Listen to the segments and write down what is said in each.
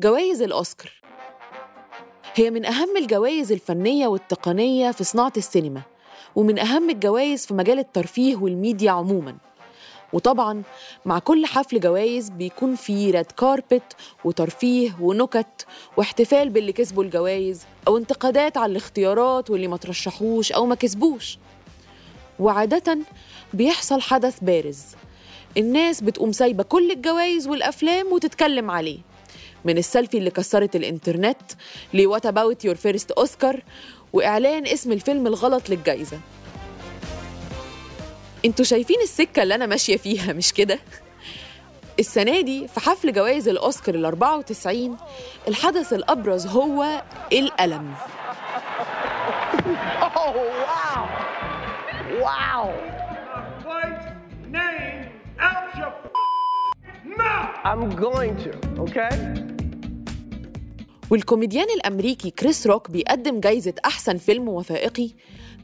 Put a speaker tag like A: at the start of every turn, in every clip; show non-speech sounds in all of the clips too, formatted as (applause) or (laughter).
A: جوائز الأوسكار. هي من أهم الجوائز الفنية والتقنية في صناعة السينما ومن أهم الجوائز في مجال الترفيه والميديا عموماً. وطبعا مع كل حفل جوائز بيكون فيه red carpet وترفيه ونكت واحتفال باللي كسبوا الجوائز أو انتقادات على الاختيارات واللي ما ترشحوش أو ما كسبوش. وعادة بيحصل حدث بارز. الناس بتقوم سايبة كل الجوائز والأفلام وتتكلم عليه. من السيلفي اللي كسرت الإنترنت ل what about your first Oscar وإعلان اسم الفيلم الغلط للجائزة أنتوا شايفين السكة اللي أنا ماشية فيها مش كده؟ السنة دي في حفل جوائز الأوسكار ال 94 الحدث الأبرز هو الألم (laughs)
B: Oh, wow. I'm going to, okay?
A: والكوميديان الأمريكي كريس روك بيقدم جايزة أحسن فيلم وثائقي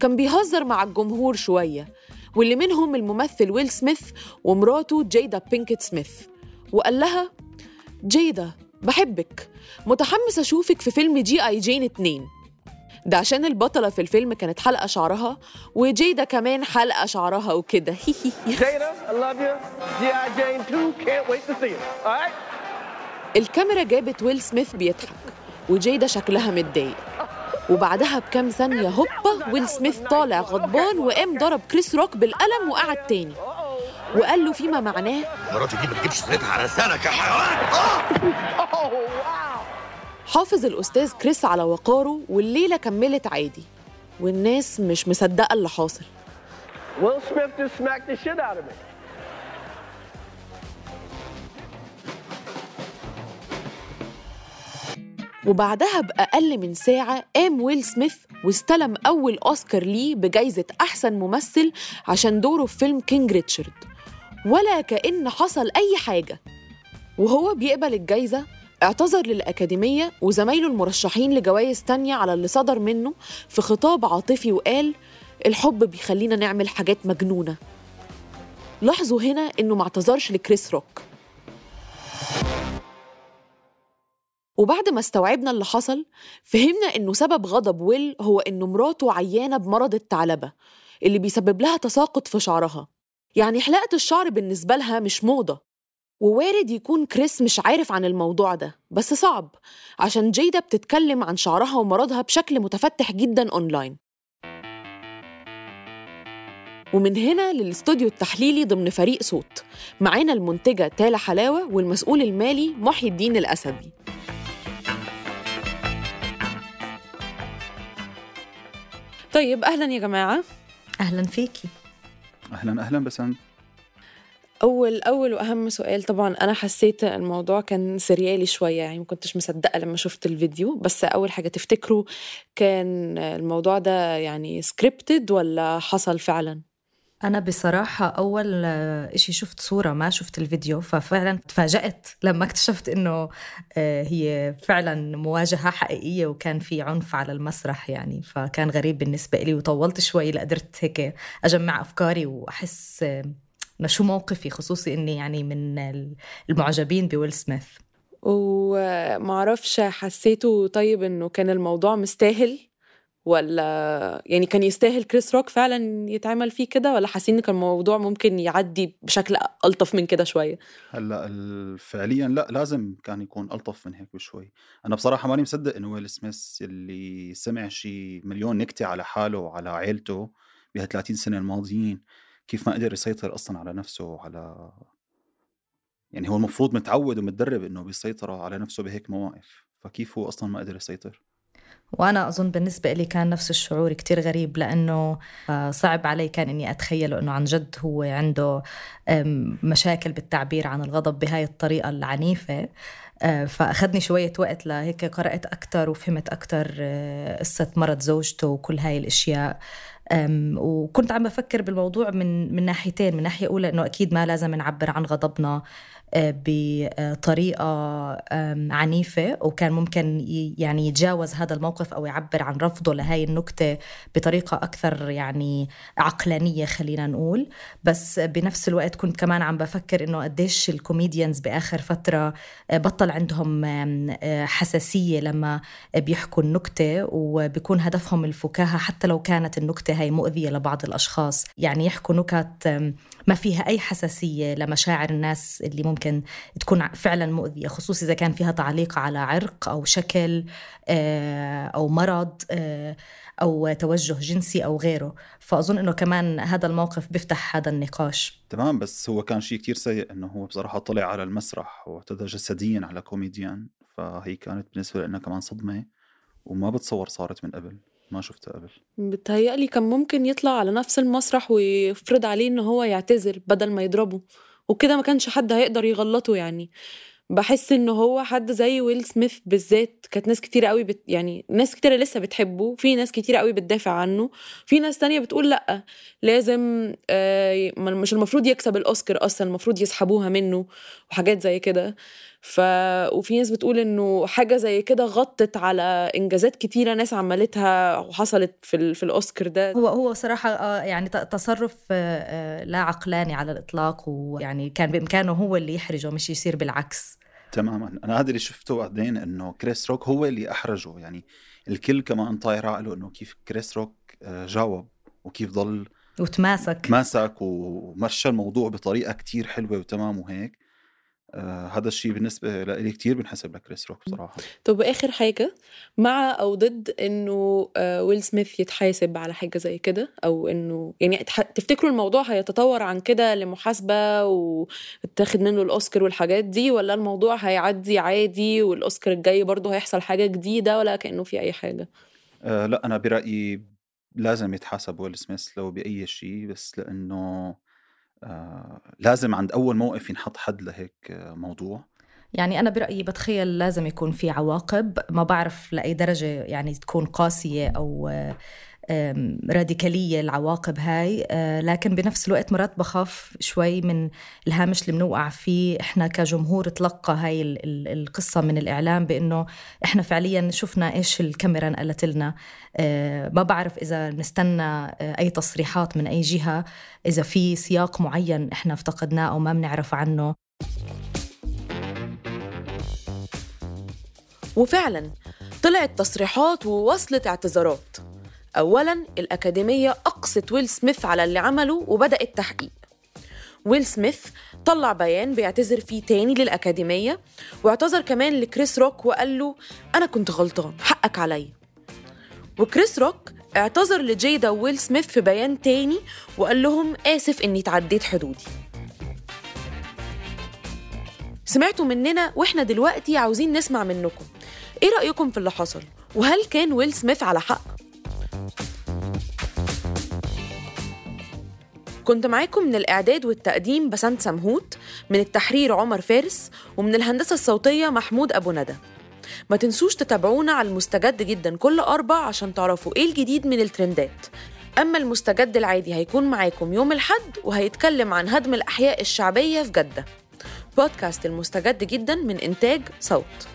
A: كان بيهزر مع الجمهور شوية واللي منهم الممثل ويل سميث ومراته جيدا بينكت سميث وقال لها جيدا بحبك متحمس أشوفك في فيلم G.I. Jane 2 ده عشان البطلة في الفيلم كانت حلقة شعرها وجيدا كمان حلقة شعرها وكده (laughs)
B: Jada, I love you. G.I. Jane 2, can't wait to see it. All right?
A: الكاميرا جابت ويل سميث بيضحك وجيدا شكلها متضايق وبعدها بكام ثانية هوبا ويل سميث طالع غضبان وقام ضرب كريس روك بالقلم وقعد تاني وقال له فيما معناه
C: مراتي دي ما تجيبش سيرتها على لسانك يا حيوان
B: Oh.
A: حافظ الأستاذ كريس على وقاره والليلة كملت عادي والناس مش مصدقة اللي حاصل. وبعدها بأقل من ساعة قام ويل سميث واستلم أول أوسكار ليه بجايزة أحسن ممثل عشان دوره في فيلم King Richard. ولا كأن حصل أي حاجة. وهو بيقبل الجايزة اعتذر للأكاديمية وزمايله المرشحين لجوائز تانية على اللي صدر منه في خطاب عاطفي وقال الحب بيخلينا نعمل حاجات مجنونة. لاحظوا هنا إنه ما اعتذرش لكريس روك. وبعد ما استوعبنا اللي حصل فهمنا إنه سبب غضب ويل هو إنه مراته عيانة بمرض الثعلبة اللي بيسبب لها تساقط في شعرها. يعني حلاقة الشعر بالنسبة لها مش موضة. ووارد يكون كريس مش عارف عن الموضوع ده بس صعب عشان جيدا بتتكلم عن شعرها ومرضها بشكل متفتح جدا أونلاين. ومن هنا للاستوديو التحليلي ضمن فريق صوت. معانا المنتجة تالا حلاوة والمسؤول المالي محي الدين الأسدي. طيب أهلا يا جماعة.
D: أهلا فيكي.
E: أهلا أهلا بسنت
A: أول أول وأهم سؤال طبعا أنا حسيت الموضوع كان سريالي شوية يعني ما كنتش مصدقة لما شفت الفيديو بس أول حاجة تفتكروا كان الموضوع ده يعني سكريبتد ولا حصل فعلا؟
D: أنا بصراحة أول آه، إشي شفت صورة ما شفت الفيديو ففعلا تفاجأت لما اكتشفت إنه آه، هي فعلا مواجهة حقيقية وكان في عنف على المسرح يعني فكان غريب بالنسبة لي وطولت شوي لقدرت هيك أجمع أفكاري وأحس انه شو موقفي خصوصي إني يعني من المعجبين بويل سميث.
A: ومعرفش حسيته طيب إنه كان الموضوع مستاهل؟ ولا يعني كان يستاهل كريس روك فعلا يتعمل فيه كده؟ ولا حاسين إن كان الموضوع ممكن يعدي بشكل ألطف من كده شوية؟
E: هلأ فعليا لأ لازم كان يكون ألطف من هيك بشوي. أنا بصراحة ماني مصدق إنه ويل سميث اللي سمع شي مليون نكتة على حاله وعلى عيلته بها 30 سنة الماضيين. كيف ما قدر يسيطر أصلا على نفسه وعلى يعني هو المفروض متعود ومتدرب إنه بيسيطر على نفسه بهيك مواقف فكيف هو أصلا ما قدر يسيطر؟
D: وأنا أظن بالنسبة لي كان نفس الشعور كتير غريب لأنه آه، صعب علي كان إني أتخيله أنه عن جد هو عنده مشاكل بالتعبير عن الغضب بهاي الطريقة العنيفة. فأخذني شوية وقت لهيك قرأت أكتر وفهمت أكتر آه، قصة مرض زوجته وكل هاي الأشياء. وكنت عم بفكر بالموضوع من من ناحيتين من ناحية أولى أنه أكيد ما لازم نعبر عن غضبنا بطريقة عنيفة وكان ممكن يعني يتجاوز هذا الموقف أو يعبر عن رفضه لهاي النكتة بطريقة أكثر يعني عقلانية خلينا نقول. بس بنفس الوقت كنت كمان عم بفكر إنه قديش الكوميديانز بآخر فترة آه، بطل عندهم آه، حساسية لما بيحكوا النكتة وبيكون هدفهم الفكاهة حتى لو كانت النكتة هاي مؤذية لبعض الأشخاص. يعني يحكوا نكت ما فيها أي حساسية لمشاعر الناس اللي ممكن تكون فعلا مؤذية خصوصا إذا كان فيها تعليق على عرق أو شكل آه، أو مرض أو توجه جنسي أو غيره. فأظن أنه كمان هذا الموقف بيفتح هذا النقاش.
E: تمام بس هو كان شيء كتير سيء أنه هو بصراحة طلع على المسرح واعتدى جسديا على كوميديان. فهي كانت بالنسبة لنا كمان صدمة وما بتصور صارت من قبل. ما شفتها قبل.
A: بتهيألي كان ممكن يطلع على نفس المسرح ويفرض عليه إن هو يعتذر بدل ما يضربه. وكده ما كانش حد هيقدر يغلطه يعني. بحس إن هو حد زي ويل سميث بالذات. كانت ناس كتير قوي بت يعني ناس كتير لسه بتحبه. في ناس كتير قوي بتدافع عنه. في ناس تانية بتقول لأ. لازم آه مش المفروض يكسب الأوسكار أصلا المفروض يسحبوها منه وحاجات زي كده. ف وفي ناس بتقول إنه حاجة زي كده غطت على إنجازات كتيرة ناس عملتها وحصلت في في الأوسكار ده.
D: هو هو صراحة آه، يعني تصرف آه، آه، لا عقلاني على الإطلاق ويعني كان بإمكانه هو اللي يحرجه مش يصير بالعكس.
E: تماما. أنا هذا اللي شفته بعدين إنه كريس روك هو اللي أحرجه. يعني الكل كمان طاير عقله إنه كيف كريس روك جاوب وكيف ضل
D: وتماسك.
E: تماسك ومشى الموضوع بطريقة كتير حلوة وتمام وهيك. آه هذا الشيء بالنسبة لي كتير بنحسب لكريس روك بصراحة
A: طب آخر حاجة مع أو ضد إنه آه ويل سميث يتحاسب على حاجة زي كده أو إنه يعني تفتكروا الموضوع هيتطور عن كده لمحاسبة وتاخد منه الأوسكار والحاجات دي ولا الموضوع هيعدي عادي والأوسكار الجاي برضه هيحصل حاجة جديدة ولا كأنه في أي حاجة؟
E: آه لا أنا برأيي لازم يتحاسب ويل سميث لو بأي شيء بس لأنه آه، لازم عند أول موقف ينحط حد لهيك موضوع؟
D: يعني أنا برأيي بتخيل لازم يكون في عواقب ما بعرف لأي درجة يعني تكون قاسية أو راديكالية العواقب هاي. آه، لكن بنفس الوقت مرات بخاف شوي من الهامش اللي بنوقع فيه إحنا كجمهور تلقى هاي القصة من الإعلام بأنه إحنا فعليا شفنا إيش الكاميرا نقلت لنا. آه، ما بعرف إذا نستنى آه، أي تصريحات من أي جهة. إذا في سياق معين إحنا افتقدناه أو ما بنعرف عنه.
A: وفعلا طلعت تصريحات ووصلت اعتذارات. أولا الأكاديمية أقصت ويل سميث على اللي عمله وبدأ التحقيق. ويل سميث طلع بيان بيعتذر فيه تاني للأكاديمية واعتذر كمان لكريس روك وقال له أنا كنت غلطان حقك عليا. وكريس روك اعتذر لجيدا ويل سميث في بيان تاني وقال لهم آسف إني تعديت حدودي. سمعتوا مننا وإحنا دلوقتي عاوزين نسمع منكم. إيه رأيكم في اللي حصل؟ وهل كان ويل سميث على حق؟ كنت معاكم من الإعداد والتقديم بسنت سمهوت من التحرير عمر فارس ومن الهندسة الصوتية محمود أبو ندى. ما تنسوش تتابعونا على المستجد جدا كل أربع عشان تعرفوا إيه الجديد من الترندات. أما المستجد العادي هيكون معاكم يوم الحد وهيتكلم عن هدم الأحياء الشعبية في جدة. بودكاست المستجد جدا من إنتاج صوت.